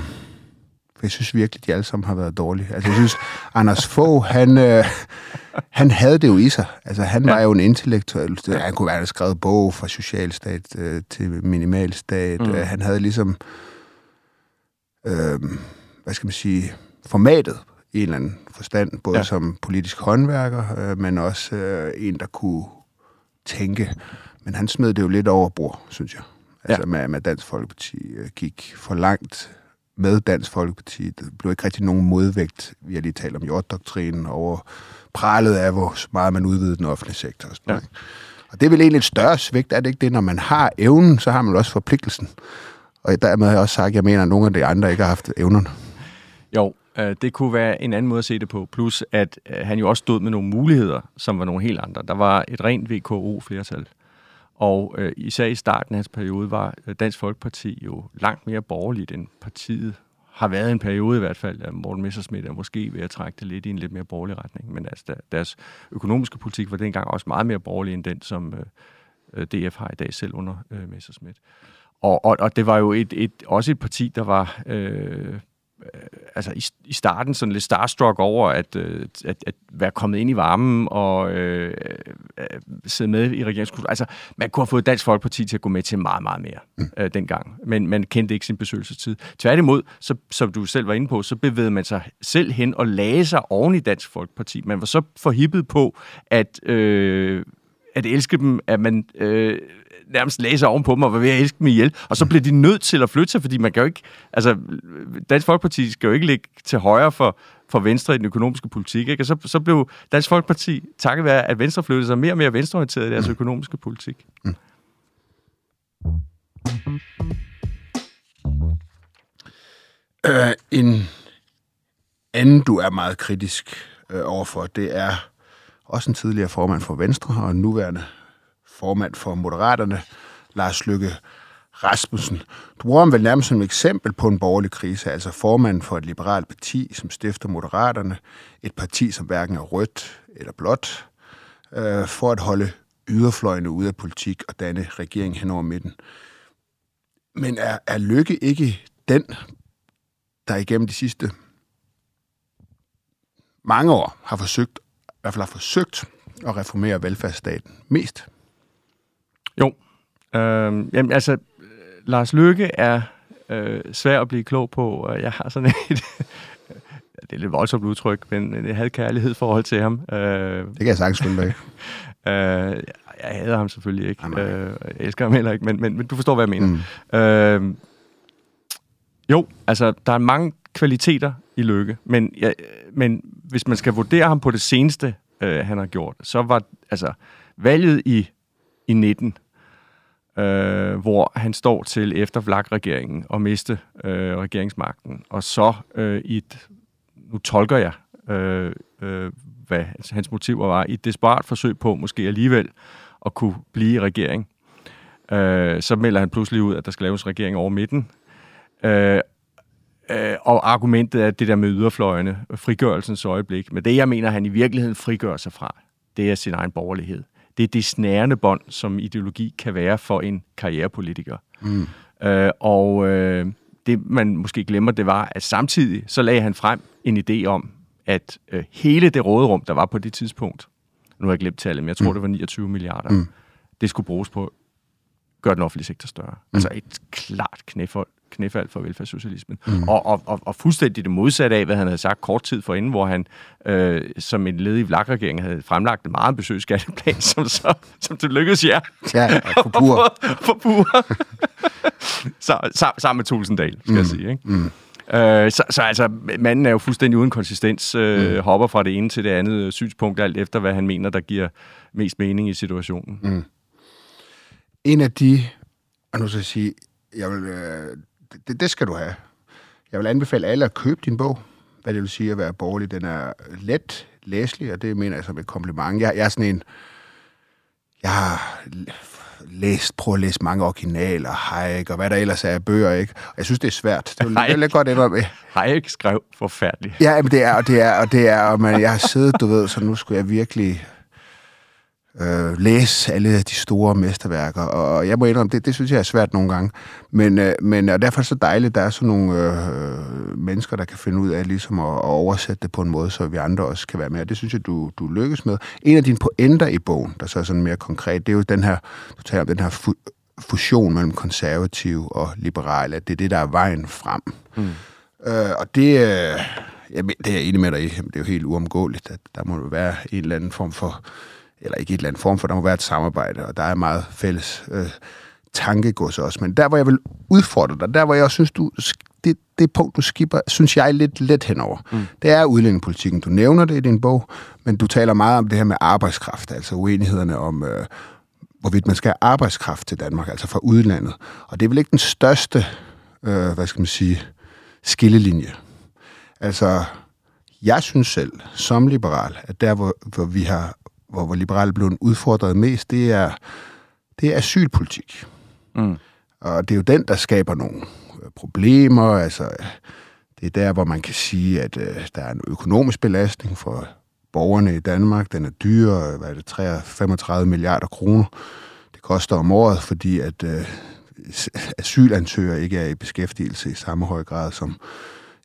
for jeg synes virkelig, de alle sammen har været dårlige. Altså, jeg synes, Anders Fogh, han, øh, han havde det jo i sig. Altså, han ja. var jo en intellektuel. Han kunne have skrevet bog fra socialstat øh, til minimalstat. Mm. Øh, han havde ligesom øh, hvad skal man sige, formatet i en eller anden forstand, både ja. som politisk håndværker, øh, men også øh, en, der kunne tænke. Men han smed det jo lidt over bord, synes jeg. Altså ja. med, med Dansk Folkeparti øh, gik for langt med Dansk Folkeparti. Der blev ikke rigtig nogen modvægt. Vi har lige talt om jorddoktrinen over pralet af, hvor meget man udvidede den offentlige sektor. Og, sådan ja. og det er vel egentlig et større svigt, er det ikke det? Når man har evnen, så har man også forpligtelsen. Og dermed har jeg også sagt, at jeg mener, at nogle af de andre ikke har haft evnerne. Jo, øh, det kunne være en anden måde at se det på. Plus, at øh, han jo også stod med nogle muligheder, som var nogle helt andre. Der var et rent VKO-flertal. Og øh, især i starten af hans periode var øh, Dansk Folkeparti jo langt mere borgerligt, end partiet har været en periode i hvert fald, at Morten Messersmith er måske ved at trække det lidt i en lidt mere borgerlig retning. Men altså, deres økonomiske politik var dengang også meget mere borgerlig end den, som øh, øh DF har i dag selv under øh, Messersmith. Og, og, og det var jo et, et, også et parti, der var øh, altså i, i starten sådan lidt starstruck over at, øh, at, at være kommet ind i varmen og øh, øh, sidde med i regeringskultur. Altså, man kunne have fået Dansk Folkeparti til at gå med til meget, meget mere mm. øh, dengang. Men man kendte ikke sin besøgelsestid. Tværtimod, så, som du selv var inde på, så bevægede man sig selv hen og lagde sig oven i Dansk Folkeparti. Man var så forhippet på at, øh, at elske dem, at man... Øh, nærmest læse ovenpå mig og var ved at elske dem ihjel. Og så blev de nødt til at flytte sig, fordi man kan jo ikke... Altså, Dansk Folkeparti skal jo ikke ligge til højre for, for Venstre i den økonomiske politik. Ikke? Og så, så blev Dansk Folkeparti, takket være, at Venstre flyttede sig mere og mere venstreorienteret i deres økonomiske politik. Mm. Øh, en anden, du er meget kritisk øh, overfor, det er også en tidligere formand for Venstre og en nuværende formand for Moderaterne, Lars Lykke Rasmussen. Du bruger ham vel nærmest som et eksempel på en borgerlig krise, altså formanden for et liberalt parti, som stifter Moderaterne, et parti, som hverken er rødt eller blåt, øh, for at holde yderfløjene ude af politik og danne regering hen over midten. Men er, er Lykke ikke den, der igennem de sidste mange år har forsøgt, hvert fald har forsøgt at reformere velfærdsstaten mest? Jo. Øh, jamen, altså, Lars Løkke er øh, svær at blive klog på, og jeg har sådan et... det er lidt voldsomt udtryk, men jeg havde kærlighed forhold til ham. Øh, det kan jeg sagtens finde bag. øh, jeg hader ham selvfølgelig ikke. Øh, jeg elsker ham heller ikke, men, men, men du forstår, hvad jeg mener. Mm. Øh, jo, altså, der er mange kvaliteter i Lykke, men, ja, men hvis man skal vurdere ham på det seneste, øh, han har gjort, så var altså valget i, i 19, øh, hvor han står til efter Vlak-regeringen og miste øh, regeringsmagten, og så øh, i et, nu tolker jeg, øh, øh, hvad hans motiver var, i et desperat forsøg på måske alligevel at kunne blive i regering. Øh, så melder han pludselig ud, at der skal laves regering over midten. Øh, øh, og argumentet er det der med yderfløjene, frigørelsens øjeblik. Men det, jeg mener, han i virkeligheden frigør sig fra, det er sin egen borgerlighed. Det er det snærende bånd, som ideologi kan være for en karrierepolitiker. Mm. Øh, og øh, det, man måske glemmer, det var, at samtidig så lagde han frem en idé om, at øh, hele det råderum, der var på det tidspunkt, nu har jeg glemt tallet, men jeg tror, mm. det var 29 milliarder, mm. det skulle bruges på at gøre den offentlige sektor større. Mm. Altså et klart knæfald, knæfald for velfærdssocialismen. Mm. Og, og, og, og fuldstændig det modsatte af, hvad han havde sagt kort tid forinden, hvor han øh, som en led i vlak-regeringen havde fremlagt en meget ambitiøs skatteplan, som, så, som det lykkedes jer. Ja, for pur. for pur. så, sammen med Tulsendal, skal mm. jeg sige. Ikke? Mm. Øh, så, så altså, manden er jo fuldstændig uden konsistens, øh, mm. hopper fra det ene til det andet synspunkt, alt efter hvad han mener, der giver mest mening i situationen. Mm. En af de, og nu skal jeg sige, jeg vil, øh, det, det skal du have. Jeg vil anbefale alle at købe din bog, hvad det vil sige at være borgerlig. Den er let læselig, og det mener jeg som et kompliment. Jeg, jeg er sådan en, jeg har læst, prøvet at læse mange originaler, Hayek og hvad der ellers er af bøger, ikke? Og jeg synes, det er svært. Det er lidt godt ændre med. Hayek skrev forfærdeligt. Ja, men det er, og det er, og det er, og man, jeg har siddet, du ved, så nu skulle jeg virkelig øh, læse alle de store mesterværker, og jeg må indrømme, det, det synes jeg er svært nogle gange. Men, øh, men og derfor er det så dejligt, at der er sådan nogle øh, mennesker, der kan finde ud af ligesom at, at oversætte det på en måde, så vi andre også kan være med. Og det synes jeg, du, du lykkes med. En af dine pointer i bogen, der så er sådan mere konkret, det er jo den her, du taler om den her fu- fusion mellem konservative og liberale, at det er det, der er vejen frem. Mm. Øh, og det, øh, jamen, det er jeg enig med dig i, det er jo helt uomgåeligt, at der må være en eller anden form for eller ikke et eller andet form, for der må være et samarbejde, og der er meget fælles øh, tankegods også. Men der, hvor jeg vil udfordre dig, der, hvor jeg også synes, du, det, det punkt, du skipper, synes jeg er lidt let henover. Mm. Det er udlændingepolitikken. Du nævner det i din bog, men du taler meget om det her med arbejdskraft, altså uenighederne om, øh, hvorvidt man skal have arbejdskraft til Danmark, altså fra udlandet. Og det er vel ikke den største, øh, hvad skal man sige, skillelinje. Altså, jeg synes selv, som liberal, at der, hvor, hvor vi har hvor, hvor liberale blev udfordret mest, det er, det er asylpolitik. Mm. Og det er jo den, der skaber nogle øh, problemer. Altså, det er der, hvor man kan sige, at øh, der er en økonomisk belastning for borgerne i Danmark. Den er dyr, hvad er det, 35 milliarder kroner. Det koster om året, fordi at øh, asylansøgere ikke er i beskæftigelse i samme høj grad som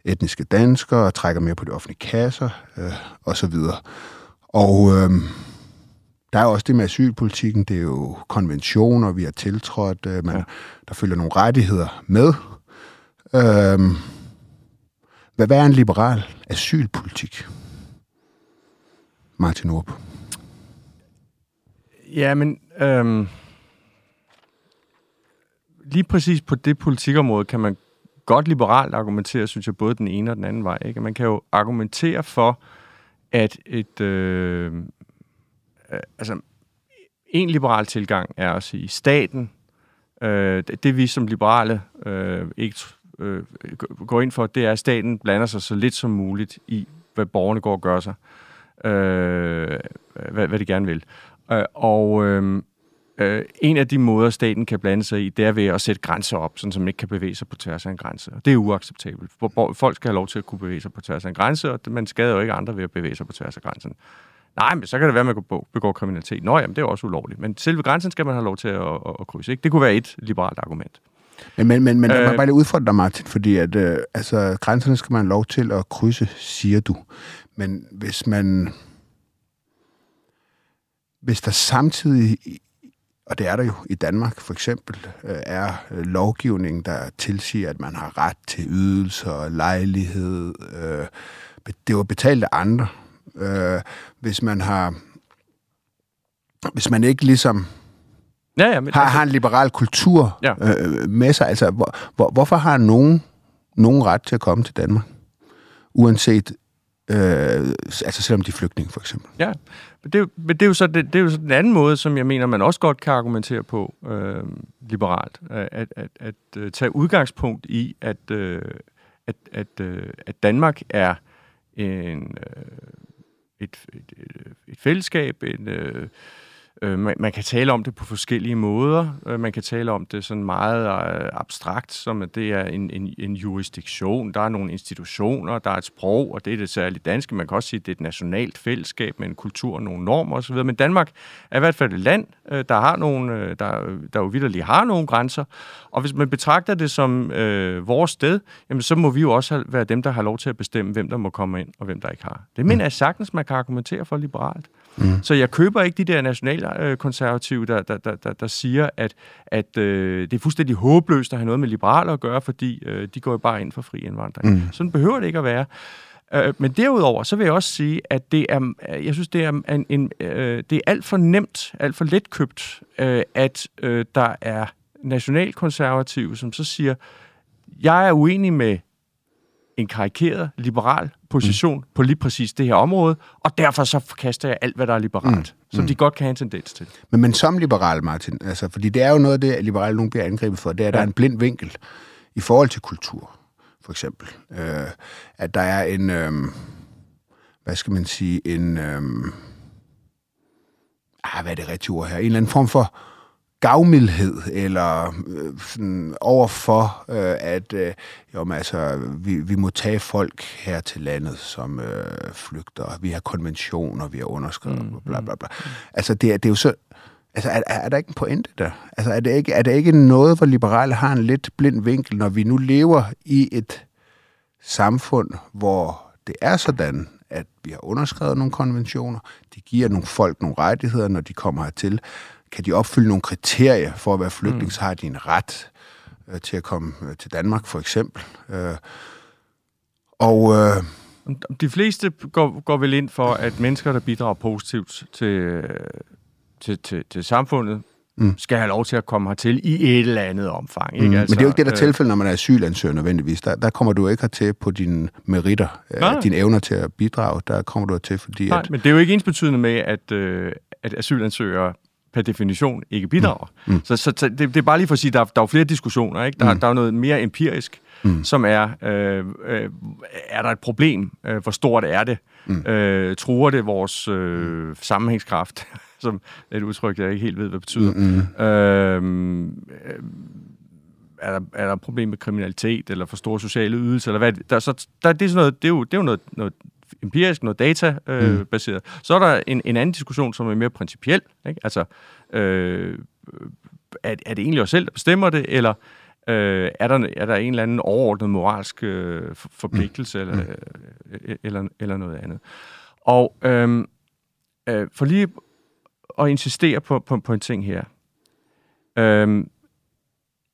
etniske danskere, og trækker mere på de offentlige kasser, øh, osv. Og øh, der er også det med asylpolitikken, det er jo konventioner, vi har tiltrådt, øh, man, ja. der følger nogle rettigheder med. Øhm, hvad, er en liberal asylpolitik? Martin Orb. Ja, men øhm, lige præcis på det politikområde kan man godt liberalt argumentere, synes jeg, både den ene og den anden vej. Ikke? Man kan jo argumentere for, at et, øh, øh, Øh, altså, en liberal tilgang er at sige, staten, øh, det, det vi som liberale øh, ikke øh, går ind for, det er, at staten blander sig så lidt som muligt i, hvad borgerne går og gør sig, øh, hvad, hvad de gerne vil. Øh, og øh, øh, en af de måder, staten kan blande sig i, det er ved at sætte grænser op, sådan som man ikke kan bevæge sig på tværs af en grænse. Og det er uacceptabelt. Folk skal have lov til at kunne bevæge sig på tværs af en grænse, og man skader jo ikke andre ved at bevæge sig på tværs af grænsen. Nej, men så kan det være, at man begår kriminalitet. Nå, jamen, det er også ulovligt. Men selve grænsen skal man have lov til at, at, at krydse. Ikke? Det kunne være et liberalt argument. Men, men, men, men øh, må bare lige udfordre dig, Martin, fordi at, øh, altså, grænserne skal man have lov til at krydse, siger du. Men hvis man... Hvis der samtidig, og det er der jo i Danmark for eksempel, øh, er lovgivning, der tilsiger, at man har ret til ydelser, lejlighed, øh, det var betalt af andre. Øh, hvis man har... Hvis man ikke ligesom Ja, ja, men, har, altså, har en liberal kultur ja. øh, med sig. Altså, hvor, hvor, hvorfor har nogen, nogen ret til at komme til Danmark? Uanset, øh, altså selvom de er flygtninge, for eksempel. Ja, men det, men det, er jo så, det, det er jo så den anden måde, som jeg mener, man også godt kan argumentere på øh, liberalt. At, at, at, at uh, tage udgangspunkt i, at, øh, at, at, øh, at Danmark er en, øh, et, et, et, fællesskab, en... Øh, Øh, man, man kan tale om det på forskellige måder. Øh, man kan tale om det sådan meget øh, abstrakt, som at det er en, en, en jurisdiktion. Der er nogle institutioner, der er et sprog, og det er det særligt danske. Man kan også sige, at det er et nationalt fællesskab med en kultur og nogle normer osv. Men Danmark er i hvert fald et land, øh, der har nogle, øh, der, der jo vidderligt har nogle grænser. Og hvis man betragter det som øh, vores sted, jamen, så må vi jo også være dem, der har lov til at bestemme, hvem der må komme ind, og hvem der ikke har. Det mener jeg sagtens, man kan argumentere for liberalt. Mm. Så jeg køber ikke de der nationalkonservative, der, der, der, der, der siger, at, at øh, det er fuldstændig håbløst at have noget med liberale at gøre, fordi øh, de går jo bare ind for fri indvandring. Mm. Sådan behøver det ikke at være. Øh, men derudover, så vil jeg også sige, at det er, jeg synes, det er, en, en, øh, det er alt for nemt, alt for letkøbt, øh, at øh, der er nationalkonservative, som så siger, jeg er uenig med en karikeret liberal position mm. på lige præcis det her område, og derfor så forkaster jeg alt, hvad der er liberalt, mm. som mm. de godt kan have en tendens til. Men, men som liberal, Martin, altså, fordi det er jo noget af det, at liberale nogen bliver angrebet for, det er, at ja. der er en blind vinkel i forhold til kultur, for eksempel. Øh, at der er en, øh, hvad skal man sige, en, øh, ah, hvad er det rigtige ord her, en eller anden form for gavmildhed eller øh, sådan overfor, øh, at øh, jo, altså, vi, vi må tage folk her til landet, som øh, flygter. Vi har konventioner, vi har underskrevet, mm. bla bla bla. Altså, det, er, det er jo så... Altså, er, er der ikke en pointe der? Altså, er det, ikke, er det ikke noget, hvor liberale har en lidt blind vinkel, når vi nu lever i et samfund, hvor det er sådan, at vi har underskrevet nogle konventioner, de giver nogle folk nogle rettigheder, når de kommer hertil, kan de opfylde nogle kriterier for at være flygtning, mm. så har de en ret øh, til at komme øh, til Danmark, for eksempel. Øh, og... Øh, de fleste går, går vel ind for, at mennesker, der bidrager positivt til, til, til, til samfundet, mm. skal have lov til at komme hertil i et eller andet omfang. Ikke? Mm. Altså, Men det er jo ikke det, der er øh, tilfælde, når man er asylansøger nødvendigvis. Der, der kommer du ikke hertil på dine meritter, øh, dine evner til at bidrage. Der kommer du hertil, fordi... Nej, at, men det er jo ikke ensbetydende med, at, øh, at asylansøgere per definition ikke bidrager. Mm. Mm. Så, så, det, det er bare lige for at sige, der, der er jo flere diskussioner. Ikke? Der, mm. der er noget mere empirisk, mm. som er, øh, øh, er der et problem? Øh, hvor stort er det? Mm. Øh, truer det vores øh, sammenhængskraft? som er et udtryk, jeg ikke helt ved, hvad det betyder. Mm. Øh, øh, er der, er der et problem med kriminalitet, eller for store sociale ydelser, eller hvad? Der, så, der, det, er sådan noget, det, er jo, det er jo noget, noget empirisk, noget databaseret. Øh, mm. Så er der en, en anden diskussion, som er mere principiel. Ikke? Altså, øh, er, er det egentlig os selv, der bestemmer det, eller øh, er, der, er der en eller anden overordnet moralsk øh, forpligtelse, mm. eller, øh, eller, eller noget andet? Og øh, øh, for lige at insistere på, på, på en ting her. Øh,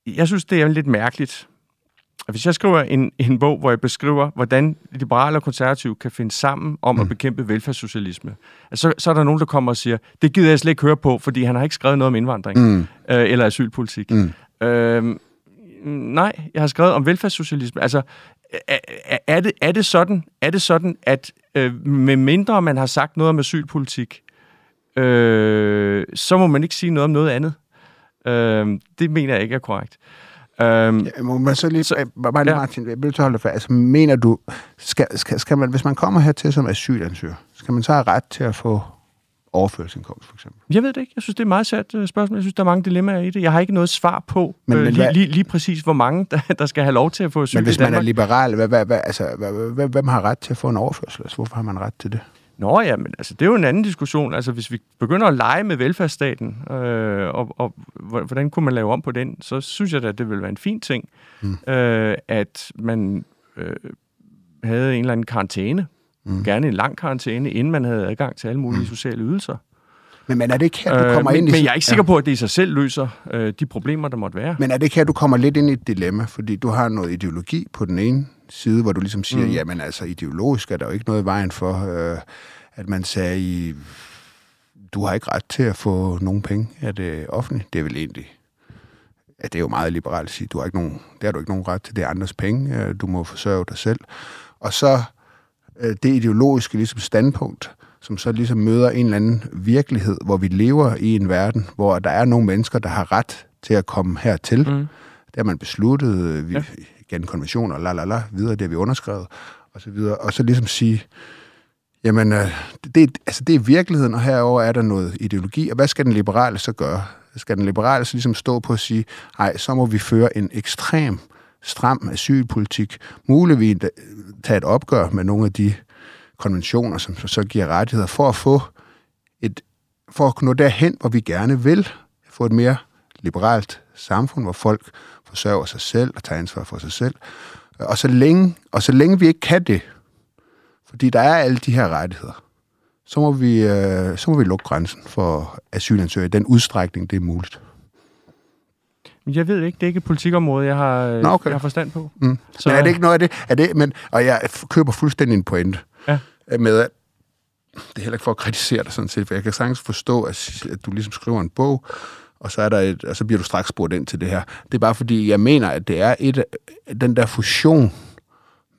jeg synes, det er lidt mærkeligt, hvis jeg skriver en, en bog, hvor jeg beskriver, hvordan liberale og konservative kan finde sammen om mm. at bekæmpe velfærdssocialisme, så, så er der nogen, der kommer og siger, det gider jeg slet ikke høre på, fordi han har ikke skrevet noget om indvandring mm. øh, eller asylpolitik. Mm. Øh, nej, jeg har skrevet om velfærdssocialisme. Altså, er, er, det, er, det sådan, er det sådan, at øh, med mindre man har sagt noget om asylpolitik, øh, så må man ikke sige noget om noget andet? Øh, det mener jeg ikke er korrekt. Øhm, ja, må man så lige, så, bare lige ja. Martin, jeg vil holde fast. Altså, mener du, skal, skal, skal man, hvis man kommer hertil som asylansøger, skal man så have ret til at få overførselsindkomst, for eksempel? Jeg ved det ikke. Jeg synes, det er et meget sat øh, spørgsmål. Jeg synes, der er mange dilemmaer i det. Jeg har ikke noget svar på men, øh, men, lige, hvad, lige, lige præcis, hvor mange, der, der skal have lov til at få asyl Men hvis man er liberal, hvad, hvad, hvad, altså, hvad, hvem har ret til at få en overførsel? Altså, hvorfor har man ret til det? Nå ja, men altså, det er jo en anden diskussion. Altså, hvis vi begynder at lege med velfærdsstaten, øh, og, og hvordan kunne man lave om på den, så synes jeg da, at det vil være en fin ting, mm. øh, at man øh, havde en eller anden karantæne, mm. gerne en lang karantæne, inden man havde adgang til alle mulige mm. sociale ydelser. Men, men er det ikke her, du kommer øh, ind men, i... Men jeg er ikke sikker ja. på, at det i sig selv løser øh, de problemer, der måtte være. Men er det ikke her, du kommer lidt ind i et dilemma? Fordi du har noget ideologi på den ene side, hvor du ligesom siger, mm. jamen altså ideologisk er der jo ikke noget i vejen for, øh, at man sagde, du har ikke ret til at få nogen penge af det offentlige. Det er vel egentlig ja, det er jo meget liberalt at sige, du har ikke nogen, det har du ikke nogen ret til, det er andres penge, øh, du må forsørge dig selv. Og så øh, det ideologiske ligesom standpunkt, som så ligesom møder en eller anden virkelighed, hvor vi lever i en verden, hvor der er nogle mennesker, der har ret til at komme hertil. Mm. Det har man besluttet, øh, vi, ja. gennem konventioner, la la la, videre, det har vi underskrevet, og så videre. Og så ligesom sige, jamen, det, altså det er virkeligheden, og herover er der noget ideologi, og hvad skal den liberale så gøre? Skal den liberale så ligesom stå på at sige, nej, så må vi føre en ekstrem stram asylpolitik, muligvis tage et opgør med nogle af de konventioner, som så giver rettigheder, for at få et, for at nå derhen, hvor vi gerne vil, få et mere liberalt samfund, hvor folk forsørger sig selv og tager ansvar for sig selv. Og så længe, og så længe vi ikke kan det, fordi der er alle de her rettigheder, så må vi, øh, så må vi lukke grænsen for asylansøgere i den udstrækning, det er muligt. Jeg ved ikke, det er ikke et politikområde, jeg har, Nå, okay. jeg har forstand på. Mm. Så... Men er det ikke noget af det? Er det men, og jeg køber fuldstændig en pointe ja. med, at det er heller ikke for at kritisere dig sådan set, for jeg kan sagtens forstå, at, at du ligesom skriver en bog, og så, er der et, og så bliver du straks spurgt ind til det her. Det er bare fordi, jeg mener, at det er et, den der fusion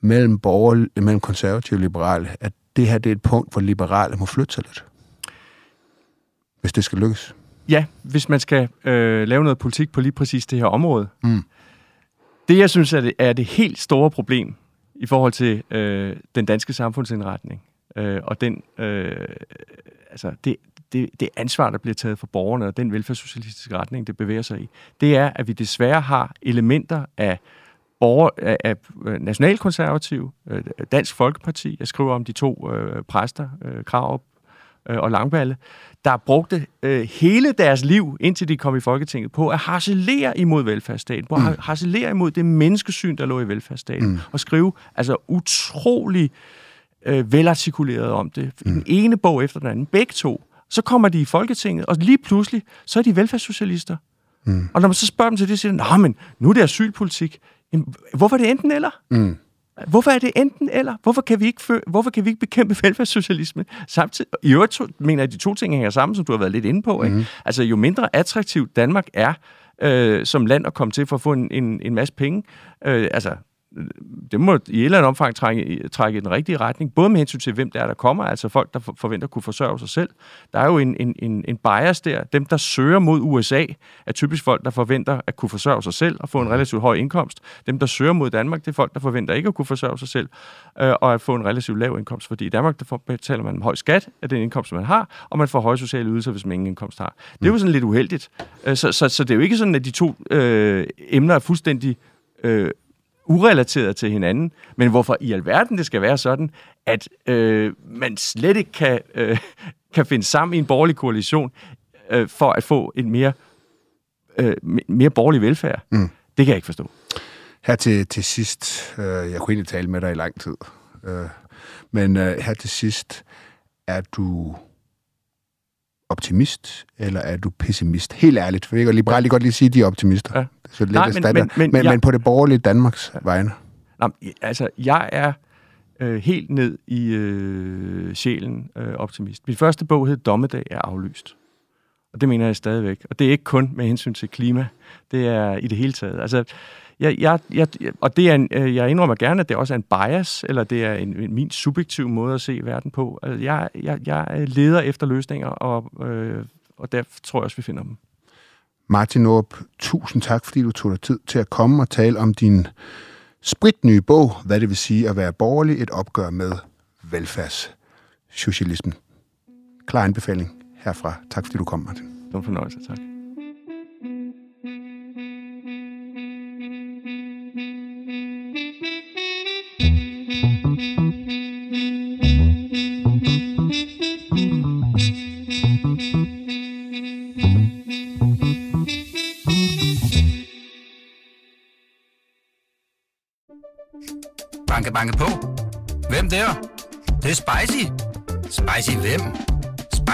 mellem, borger, mellem konservative og liberale, at det her det er et punkt, hvor liberale må flytte sig lidt. Hvis det skal lykkes. Ja, hvis man skal øh, lave noget politik på lige præcis det her område. Mm. Det, jeg synes er det, er det helt store problem i forhold til øh, den danske samfundsindretning, øh, og den, øh, altså det, det, det ansvar, der bliver taget for borgerne, og den velfærdssocialistiske retning, det bevæger sig i, det er, at vi desværre har elementer af borger, af, af øh, nationalkonservativ, øh, Dansk Folkeparti, jeg skriver om de to øh, præster, øh, Krav øh, og Langballe, der brugte øh, hele deres liv, indtil de kom i Folketinget, på at harcelere imod velfærdsstaten, på at mm. harcelere imod det menneskesyn, der lå i velfærdsstaten, mm. og skrive altså utrolig øh, velartikuleret om det. Mm. Den ene bog efter den anden, begge to. Så kommer de i Folketinget, og lige pludselig, så er de velfærdssocialister. Mm. Og når man så spørger dem til det, siger de, men nu er det asylpolitik. Jamen, hvorfor er det enten eller? Mm. Hvorfor er det enten eller? Hvorfor kan vi ikke, fø- hvorfor kan vi ikke bekæmpe velfærdssocialisme samtidig? I øvrigt to, mener jeg, at de to ting hænger sammen, som du har været lidt inde på. Ikke? Mm. Altså, jo mindre attraktivt Danmark er øh, som land at komme til for at få en, en, en masse penge, øh, altså det må i et eller andet omfang trække, trække i den rigtige retning, både med hensyn til, hvem der er, der kommer, altså folk, der forventer at kunne forsørge sig selv. Der er jo en, en, en, en bias der. Dem, der søger mod USA, er typisk folk, der forventer at kunne forsørge sig selv og få en relativt høj indkomst. Dem, der søger mod Danmark, det er folk, der forventer ikke at kunne forsørge sig selv øh, og at få en relativt lav indkomst, fordi i Danmark der betaler man en høj skat af den indkomst, man har, og man får høje sociale ydelser, hvis man ingen indkomst har. Det er jo sådan lidt uheldigt. Øh, så, så, så det er jo ikke sådan, at de to øh, emner er fuldstændig øh, urelateret til hinanden, men hvorfor i alverden det skal være sådan, at øh, man slet ikke kan, øh, kan finde sammen i en borgerlig koalition øh, for at få en mere, øh, mere borgerlig velfærd. Mm. Det kan jeg ikke forstå. Her til, til sidst, øh, jeg kunne egentlig tale med dig i lang tid, øh, men øh, her til sidst, er du optimist, eller er du pessimist? Helt ærligt, for jeg kan liberalt godt lige sige, at de er optimister. Ja. Så lidt Nej, men, men, men, men, jeg, men på det borgerlige Danmarks ja. vegne. Nej, altså, jeg er øh, helt ned i øh, sjælen øh, optimist. Min første bog hed Dommedag er aflyst. Og det mener jeg stadigvæk. Og det er ikke kun med hensyn til klima. Det er i det hele taget. Altså, jeg, jeg, jeg, og det er en, øh, jeg indrømmer gerne, at det også er en bias, eller det er en, min subjektive måde at se verden på. Altså, jeg, jeg, jeg leder efter løsninger, og, øh, og der tror jeg også, vi finder dem. Martin Aarup, tusind tak, fordi du tog dig tid til at komme og tale om din spritnye bog, hvad det vil sige at være borgerlig, et opgør med velfærdssocialismen. Klar anbefaling herfra. Tak fordi du kom, Martin. Det var en fornøjelse, tak.